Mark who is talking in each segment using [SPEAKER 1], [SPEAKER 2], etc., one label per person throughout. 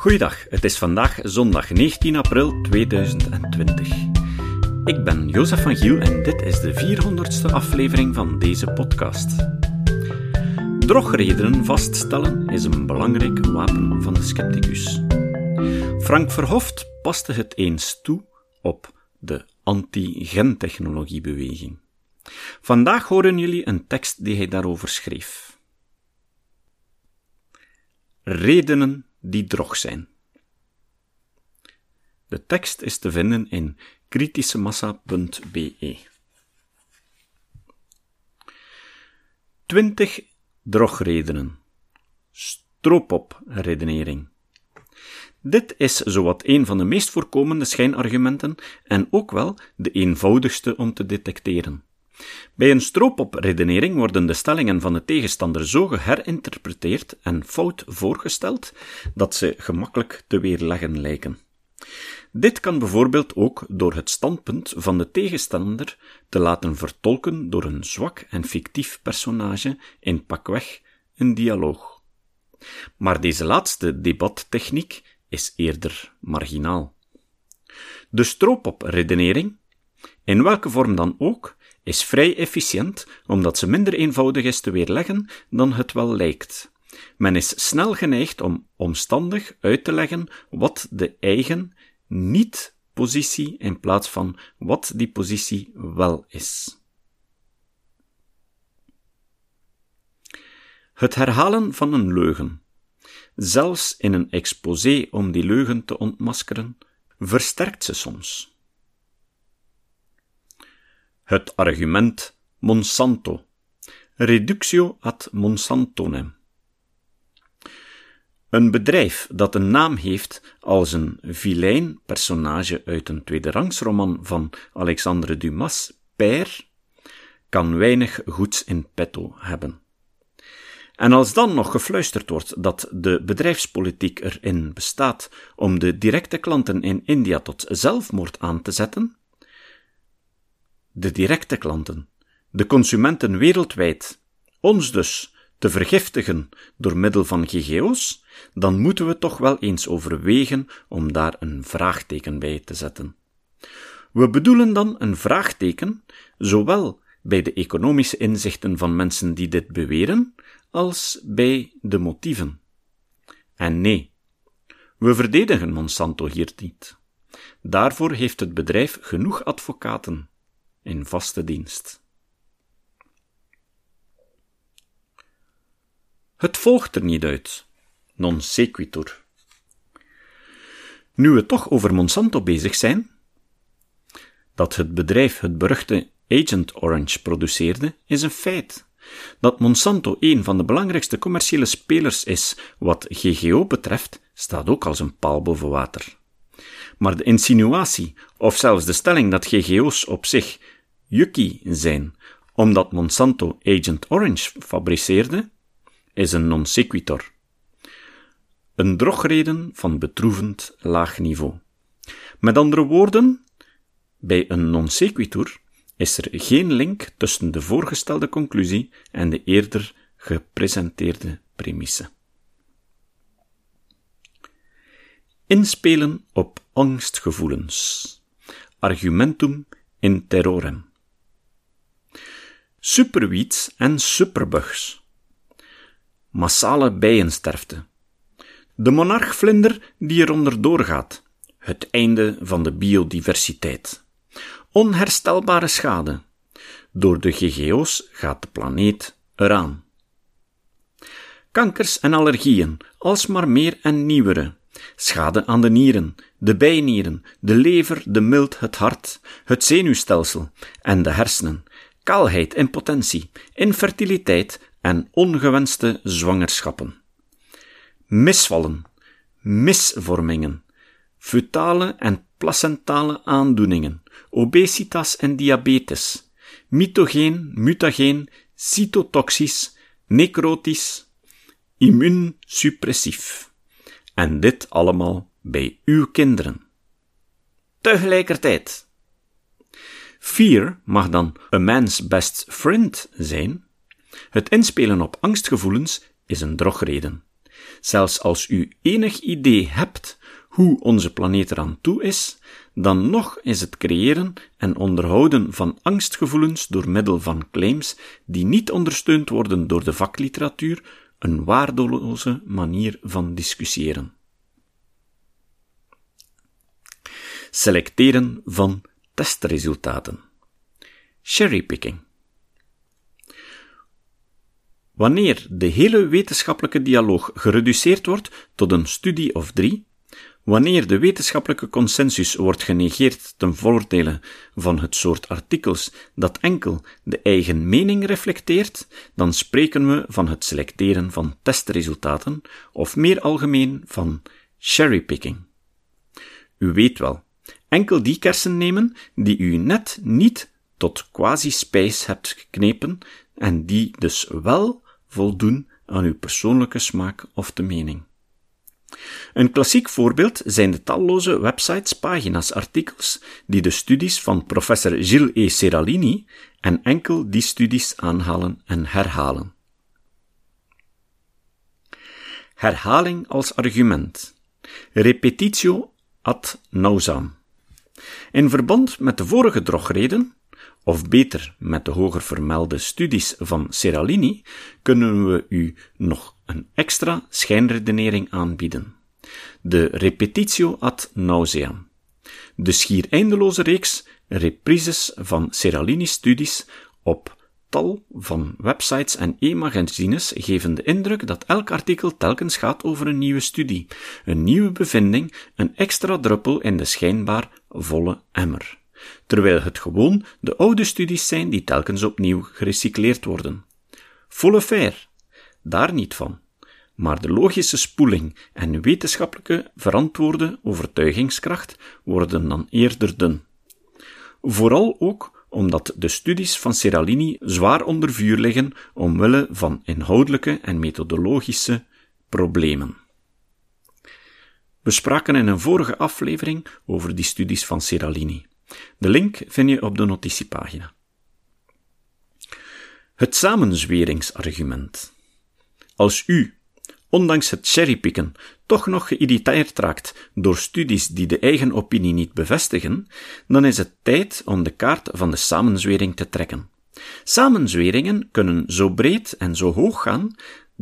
[SPEAKER 1] Goeiedag, het is vandaag zondag 19 april 2020. Ik ben Jozef van Giel en dit is de 400ste aflevering van deze podcast. Drogredenen vaststellen is een belangrijk wapen van de scepticus. Frank Verhoft paste het eens toe op de anti-gentechnologiebeweging. Vandaag horen jullie een tekst die hij daarover schreef. Redenen die drog zijn. De tekst is te vinden in kritischemassa.be. 20 drogredenen. Stroopop-redenering. Dit is zowat een van de meest voorkomende schijnargumenten en ook wel de eenvoudigste om te detecteren. Bij een stroopopredenering worden de stellingen van de tegenstander zo geherinterpreteerd en fout voorgesteld dat ze gemakkelijk te weerleggen lijken. Dit kan bijvoorbeeld ook door het standpunt van de tegenstander te laten vertolken door een zwak en fictief personage in pakweg een dialoog. Maar deze laatste debattechniek is eerder marginaal. De stroopopredenering, in welke vorm dan ook, is vrij efficiënt omdat ze minder eenvoudig is te weerleggen dan het wel lijkt. Men is snel geneigd om omstandig uit te leggen wat de eigen niet-positie in plaats van wat die positie wel is. Het herhalen van een leugen, zelfs in een exposé om die leugen te ontmaskeren, versterkt ze soms. Het argument Monsanto. Reductio ad Monsantonem. Een bedrijf dat een naam heeft als een vilijn personage uit een tweederangsroman van Alexandre Dumas, Père, kan weinig goeds in petto hebben. En als dan nog gefluisterd wordt dat de bedrijfspolitiek erin bestaat om de directe klanten in India tot zelfmoord aan te zetten, de directe klanten, de consumenten wereldwijd, ons dus te vergiftigen door middel van GGO's, dan moeten we toch wel eens overwegen om daar een vraagteken bij te zetten. We bedoelen dan een vraagteken, zowel bij de economische inzichten van mensen die dit beweren, als bij de motieven. En nee, we verdedigen Monsanto hier niet. Daarvoor heeft het bedrijf genoeg advocaten in vaste dienst. Het volgt er niet uit. Non sequitur. Nu we toch over Monsanto bezig zijn, dat het bedrijf het beruchte Agent Orange produceerde, is een feit. Dat Monsanto een van de belangrijkste commerciële spelers is wat GGO betreft, staat ook als een paal boven water. Maar de insinuatie, of zelfs de stelling dat GGO's op zich yucky zijn, omdat Monsanto Agent Orange fabriceerde, is een non sequitur. Een drogreden van betroevend laag niveau. Met andere woorden, bij een non sequitur is er geen link tussen de voorgestelde conclusie en de eerder gepresenteerde premisse. Inspelen op angstgevoelens. Argumentum in terrorem. Superweeds en superbugs. Massale bijensterfte. De monarchvlinder die eronder doorgaat. Het einde van de biodiversiteit. Onherstelbare schade. Door de GGO's gaat de planeet eraan. Kankers en allergieën, alsmaar meer en nieuwere. Schade aan de nieren, de bijnieren, de lever, de milt, het hart, het zenuwstelsel en de hersenen, kaalheid, impotentie, infertiliteit en ongewenste zwangerschappen. Misvallen, misvormingen, fetale en placentale aandoeningen, obesitas en diabetes, mitogeen, mutageen, cytotoxisch, necrotisch, immuunsuppressief. En dit allemaal bij uw kinderen. Tegelijkertijd. Fear mag dan a man's best friend zijn. Het inspelen op angstgevoelens is een drogreden. Zelfs als u enig idee hebt hoe onze planeet eraan toe is, dan nog is het creëren en onderhouden van angstgevoelens door middel van claims die niet ondersteund worden door de vakliteratuur een waardeloze manier van discussiëren. Selecteren van testresultaten. Cherrypicking. Wanneer de hele wetenschappelijke dialoog gereduceerd wordt tot een studie of drie, wanneer de wetenschappelijke consensus wordt genegeerd ten voordele van het soort artikels dat enkel de eigen mening reflecteert, dan spreken we van het selecteren van testresultaten, of meer algemeen van cherrypicking. U weet wel, enkel die kersen nemen die u net niet tot quasi-spijs hebt geknepen en die dus wel voldoen aan uw persoonlijke smaak of de mening. Een klassiek voorbeeld zijn de talloze websites, pagina's, artikels die de studies van professor Gilles E. Seralini en enkel die studies aanhalen en herhalen. Herhaling als argument. Repetitio ad nauseam. In verband met de vorige drogreden of beter met de hoger vermelde studies van Seralini, kunnen we u nog een extra schijnredenering aanbieden. De repetitio ad nauseam. De schier eindeloze reeks reprises van Seralini's studies op tal van websites en e-magazines geven de indruk dat elk artikel telkens gaat over een nieuwe studie, een nieuwe bevinding, een extra druppel in de schijnbaar volle emmer terwijl het gewoon de oude studies zijn die telkens opnieuw gerecycleerd worden. Volle fair, daar niet van. Maar de logische spoeling en wetenschappelijke verantwoorde overtuigingskracht worden dan eerder dun. Vooral ook omdat de studies van Seralini zwaar onder vuur liggen omwille van inhoudelijke en methodologische problemen. We spraken in een vorige aflevering over die studies van Seralini. De link vind je op de notitiepagina. Het samenzweringsargument. Als u, ondanks het cherrypicken, toch nog geïrriteerd raakt door studies die de eigen opinie niet bevestigen, dan is het tijd om de kaart van de samenzwering te trekken. Samenzweringen kunnen zo breed en zo hoog gaan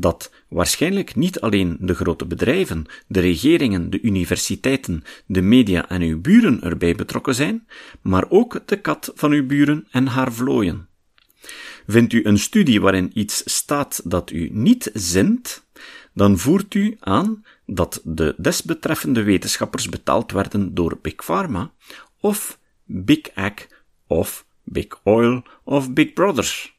[SPEAKER 1] dat waarschijnlijk niet alleen de grote bedrijven, de regeringen, de universiteiten, de media en uw buren erbij betrokken zijn, maar ook de kat van uw buren en haar vlooien. Vindt u een studie waarin iets staat dat u niet zint, dan voert u aan dat de desbetreffende wetenschappers betaald werden door Big Pharma, of Big Ag, of Big Oil, of Big Brothers.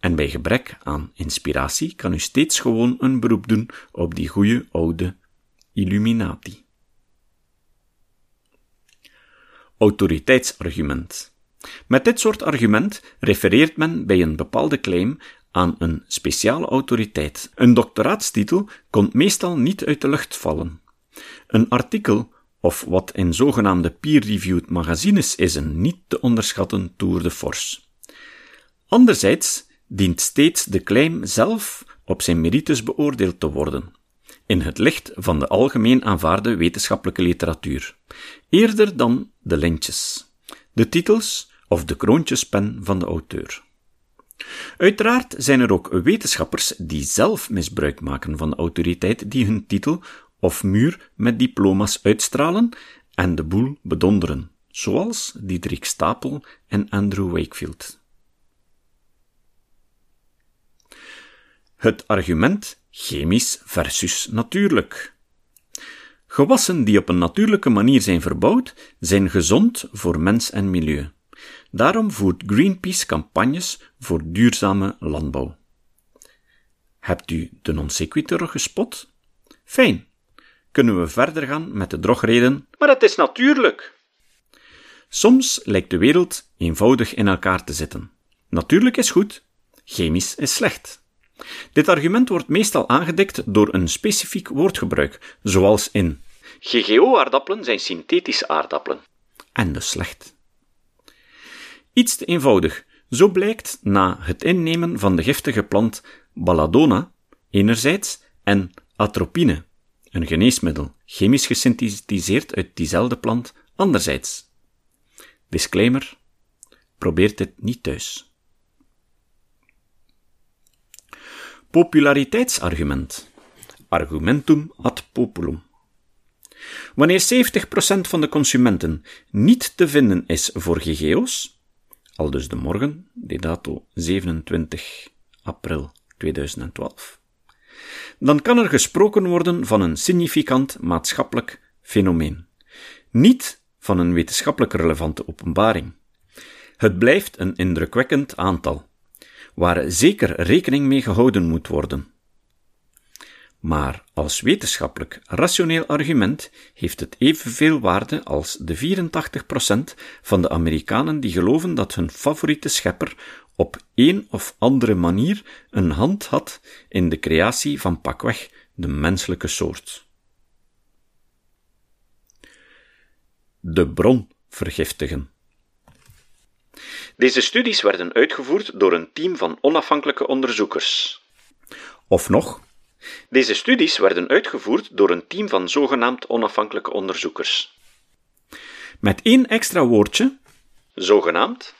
[SPEAKER 1] En bij gebrek aan inspiratie kan u steeds gewoon een beroep doen op die goede oude Illuminati. Autoriteitsargument. Met dit soort argument refereert men bij een bepaalde claim aan een speciale autoriteit. Een doctoraatstitel komt meestal niet uit de lucht vallen. Een artikel of wat in zogenaamde peer-reviewed magazines is een niet te onderschatten tour de force. Anderzijds dient steeds de claim zelf op zijn merites beoordeeld te worden, in het licht van de algemeen aanvaarde wetenschappelijke literatuur, eerder dan de lintjes, de titels of de kroontjespen van de auteur. Uiteraard zijn er ook wetenschappers die zelf misbruik maken van de autoriteit die hun titel of muur met diploma's uitstralen en de boel bedonderen, zoals Diederik Stapel en Andrew Wakefield. Het argument chemisch versus natuurlijk. Gewassen die op een natuurlijke manier zijn verbouwd, zijn gezond voor mens en milieu. Daarom voert Greenpeace campagnes voor duurzame landbouw. Hebt u de non sequitur gespot? Fijn. Kunnen we verder gaan met de drogreden? Maar het is natuurlijk. Soms lijkt de wereld eenvoudig in elkaar te zitten. Natuurlijk is goed, chemisch is slecht. Dit argument wordt meestal aangedikt door een specifiek woordgebruik, zoals in GGO-aardappelen zijn synthetische aardappelen. En dus slecht. Iets te eenvoudig. Zo blijkt na het innemen van de giftige plant Balladona enerzijds en atropine, een geneesmiddel, chemisch gesynthetiseerd uit diezelfde plant, anderzijds. Disclaimer: probeert dit niet thuis. Populariteitsargument. Argumentum ad populum. Wanneer 70% van de consumenten niet te vinden is voor GGO's, al dus de morgen, de dato 27 april 2012, dan kan er gesproken worden van een significant maatschappelijk fenomeen, niet van een wetenschappelijk relevante openbaring. Het blijft een indrukwekkend aantal, waar zeker rekening mee gehouden moet worden. Maar als wetenschappelijk rationeel argument heeft het evenveel waarde als de 84% van de Amerikanen die geloven dat hun favoriete schepper op een of andere manier een hand had in de creatie van pakweg de menselijke soort. De bron vergiftigen. Deze studies werden uitgevoerd door een team van onafhankelijke onderzoekers. Of nog, deze studies werden uitgevoerd door een team van zogenaamd onafhankelijke onderzoekers. Met één extra woordje, zogenaamd,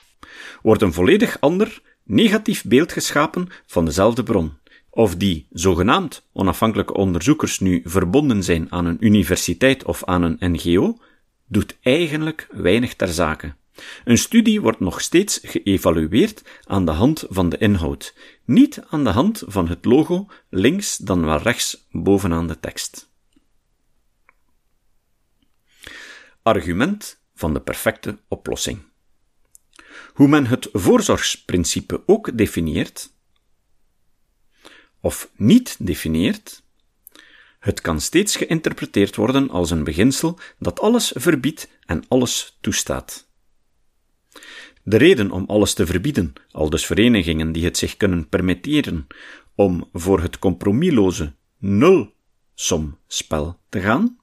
[SPEAKER 1] wordt een volledig ander, negatief beeld geschapen van dezelfde bron. Of die zogenaamd onafhankelijke onderzoekers nu verbonden zijn aan een universiteit of aan een NGO, doet eigenlijk weinig ter zake. Een studie wordt nog steeds geëvalueerd aan de hand van de inhoud, niet aan de hand van het logo links dan wel rechts bovenaan de tekst. Argument van de perfecte oplossing. Hoe men het voorzorgsprincipe ook definieert, of niet definieert, het kan steeds geïnterpreteerd worden als een beginsel dat alles verbiedt en alles toestaat. De reden om alles te verbieden, al dus verenigingen die het zich kunnen permitteren om voor het compromisloze nul-som-spel te gaan,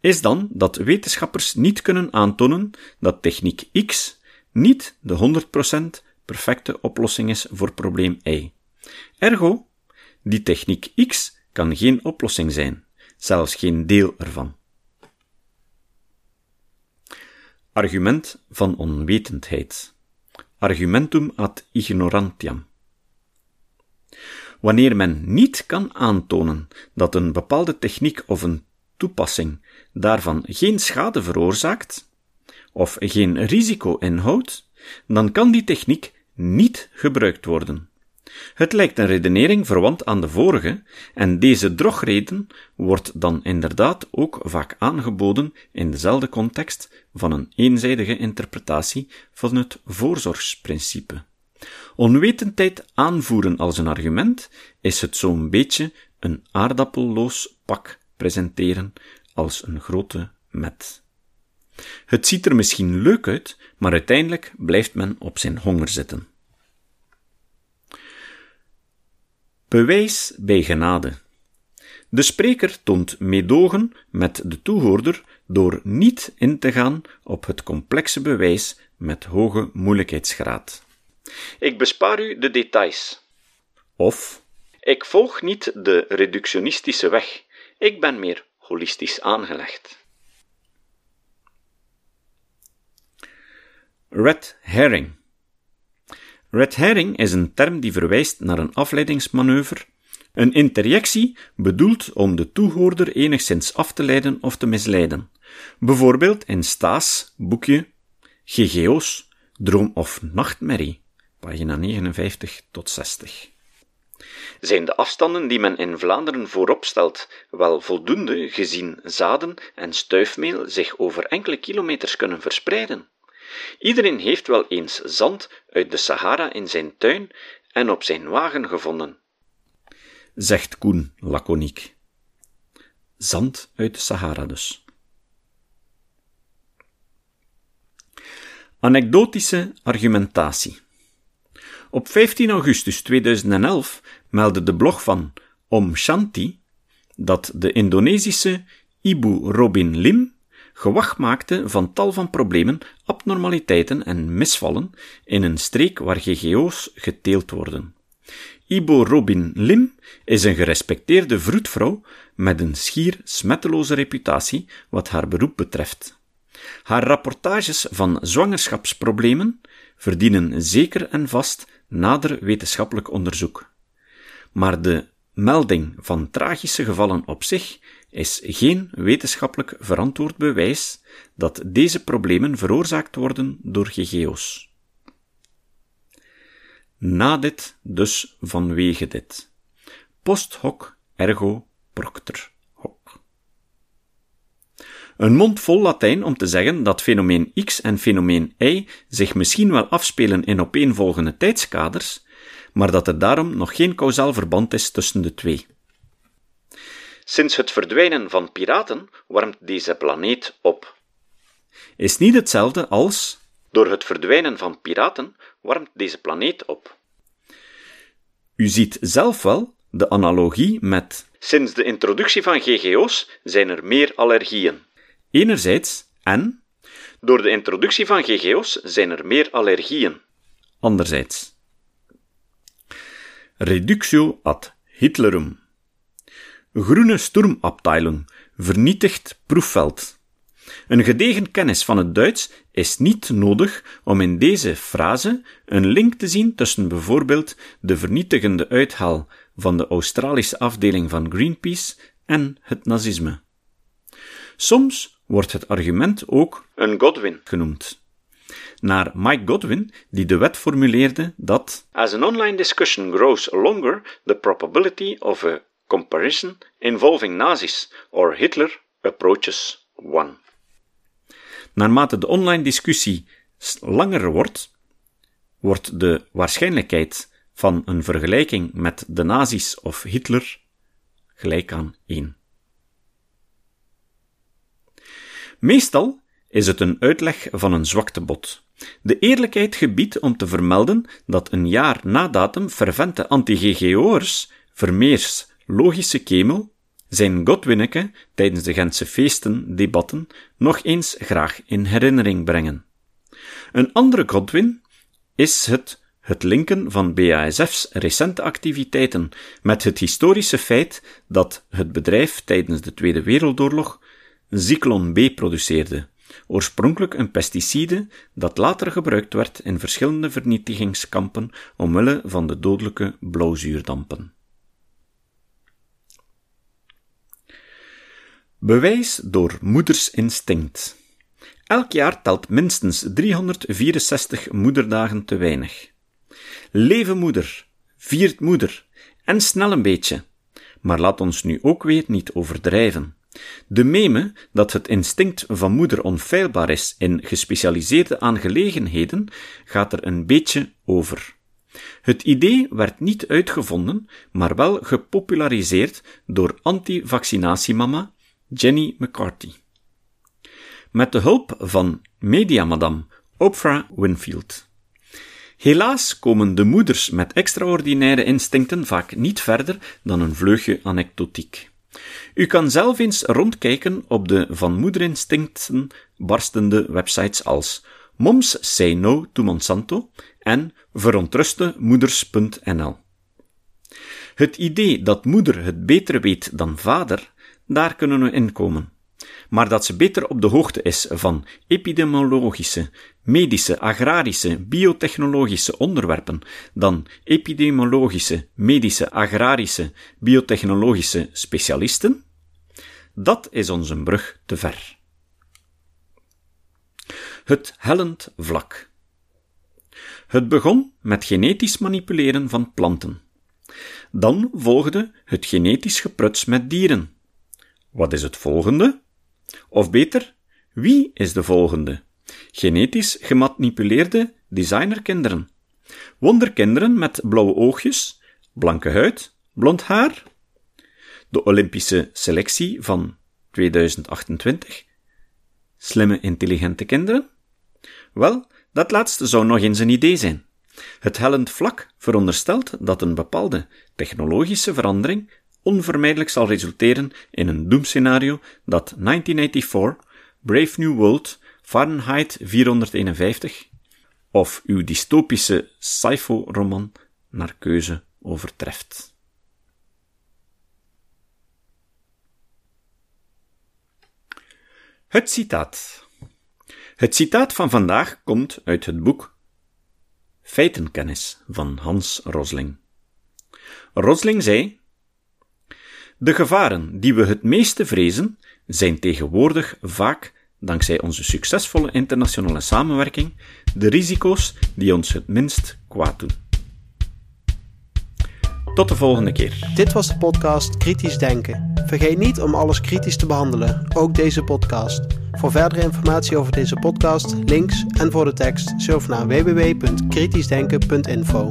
[SPEAKER 1] is dan dat wetenschappers niet kunnen aantonen dat techniek X niet de 100% perfecte oplossing is voor probleem Y. Ergo, die techniek X kan geen oplossing zijn, zelfs geen deel ervan. Argument van onwetendheid. Argumentum ad ignorantiam. Wanneer men niet kan aantonen dat een bepaalde techniek of een toepassing daarvan geen schade veroorzaakt, of geen risico inhoudt, dan kan die techniek niet gebruikt worden. Het lijkt een redenering verwant aan de vorige, en deze drogreden wordt dan inderdaad ook vaak aangeboden in dezelfde context van een eenzijdige interpretatie van het voorzorgsprincipe. Onwetendheid aanvoeren als een argument is het zo'n beetje een aardappelloos pak presenteren als een grote met. Het ziet er misschien leuk uit, maar uiteindelijk blijft men op zijn honger zitten. Bewijs bij genade. De spreker toont meedogen met de toehoorder door niet in te gaan op het complexe bewijs met hoge moeilijkheidsgraad. Ik bespaar u de details. Of ik volg niet de reductionistische weg. Ik ben meer holistisch aangelegd. Red herring. Red herring is een term die verwijst naar een afleidingsmanoeuvre, een interjectie bedoeld om de toehoorder enigszins af te leiden of te misleiden. Bijvoorbeeld in Staes boekje GGO's, Droom of Nachtmerrie, pagina 59 tot 60. Zijn de afstanden die men in Vlaanderen voorop stelt wel voldoende gezien zaden en stuifmeel zich over enkele kilometers kunnen verspreiden? Iedereen heeft wel eens zand uit de Sahara in zijn tuin en op zijn wagen gevonden, zegt Koen laconiek. Zand uit de Sahara dus. Anekdotische argumentatie. Op 15 augustus 2011 meldde de blog van Om Shanti dat de Indonesische Ibu Robin Lim gewacht maakte van tal van problemen, abnormaliteiten en misvallen in een streek waar GGO's geteeld worden. Ibo Robin Lim is een gerespecteerde vroedvrouw met een schier smetteloze reputatie wat haar beroep betreft. Haar rapportages van zwangerschapsproblemen verdienen zeker en vast nader wetenschappelijk onderzoek. Maar de melding van tragische gevallen op zich is geen wetenschappelijk verantwoord bewijs dat deze problemen veroorzaakt worden door GGO's. Na dit, dus vanwege dit. Post hoc ergo proctor hoc. Een mond vol Latijn om te zeggen dat fenomeen X en fenomeen Y zich misschien wel afspelen in opeenvolgende tijdskaders, maar dat er daarom nog geen kausaal verband is tussen de twee. Sinds het verdwijnen van piraten warmt deze planeet op. Is niet hetzelfde als door het verdwijnen van piraten warmt deze planeet op. U ziet zelf wel de analogie met sinds de introductie van GGO's zijn er meer allergieën. Enerzijds en door de introductie van GGO's zijn er meer allergieën. Anderzijds. Reductio ad Hitlerum. Groene Sturmabteilung vernietigt proefveld. Een gedegen kennis van het Duits is niet nodig om in deze frase een link te zien tussen bijvoorbeeld de vernietigende uithaal van de Australische afdeling van Greenpeace en het nazisme. Soms wordt het argument ook een Godwin genoemd. Naar Mike Godwin, die de wet formuleerde dat As an online discussion grows longer, the probability of a comparison involving Nazis or Hitler approaches one. Naarmate de online discussie langer wordt, wordt de waarschijnlijkheid van een vergelijking met de nazi's of Hitler gelijk aan 1. Meestal is het een uitleg van een zwaktebod. De eerlijkheid gebiedt om te vermelden dat een jaar na datum fervente anti-GGO'ers Vermeers logische kemel zijn Godwinneke tijdens de Gentse feesten, debatten, nog eens graag in herinnering brengen. Een andere Godwin is het het linken van BASF's recente activiteiten met het historische feit dat het bedrijf tijdens de Tweede Wereldoorlog Zyklon B produceerde, oorspronkelijk een pesticide dat later gebruikt werd in verschillende vernietigingskampen omwille van de dodelijke blauwzuurdampen. Bewijs door moedersinstinct. Elk jaar telt minstens 364 moederdagen te weinig. Leven moeder, viert moeder, en snel een beetje. Maar laat ons nu ook weer niet overdrijven. De meme dat het instinct van moeder onfeilbaar is in gespecialiseerde aangelegenheden gaat er een beetje over. Het idee werd niet uitgevonden, maar wel gepopulariseerd door anti-vaccinatiemama Jenny McCarthy. Met de hulp van mediamadam Oprah Winfield. Helaas komen de moeders met extraordinaire instincten vaak niet verder dan een vleugje anekdotiek. U kan zelf eens rondkijken op de van moederinstincten barstende websites als Moms Say No to Monsanto en verontrustemoeders.nl. Het idee dat moeder het beter weet dan vader daar kunnen we inkomen. Maar dat ze beter op de hoogte is van epidemiologische, medische, agrarische, biotechnologische onderwerpen dan epidemiologische, medische, agrarische, biotechnologische specialisten, dat is onze brug te ver. Het hellend vlak. Het begon met genetisch manipuleren van planten. Dan volgde het genetisch gepruts met dieren wat is het volgende? Of beter, wie is de volgende? Genetisch gemanipuleerde designerkinderen. Wonderkinderen met blauwe oogjes, blanke huid, blond haar. De Olympische selectie van 2028. Slimme, intelligente kinderen? Wel, dat laatste zou nog eens een idee zijn. Het hellend vlak veronderstelt dat een bepaalde technologische verandering onvermijdelijk zal resulteren in een doemscenario dat 1984, Brave New World, Fahrenheit 451 of uw dystopische sci-fi roman naar keuze overtreft. Het citaat. Het citaat van vandaag komt uit het boek Feitenkennis van Hans Rosling. Rosling zei: De gevaren die we het meeste vrezen, zijn tegenwoordig vaak, dankzij onze succesvolle internationale samenwerking, de risico's die ons het minst kwaad doen. Tot de volgende keer.
[SPEAKER 2] Dit was de podcast Kritisch Denken. Vergeet niet om alles kritisch te behandelen, ook deze podcast. Voor verdere informatie over deze podcast, links en voor de tekst, surf naar www.kritischdenken.info.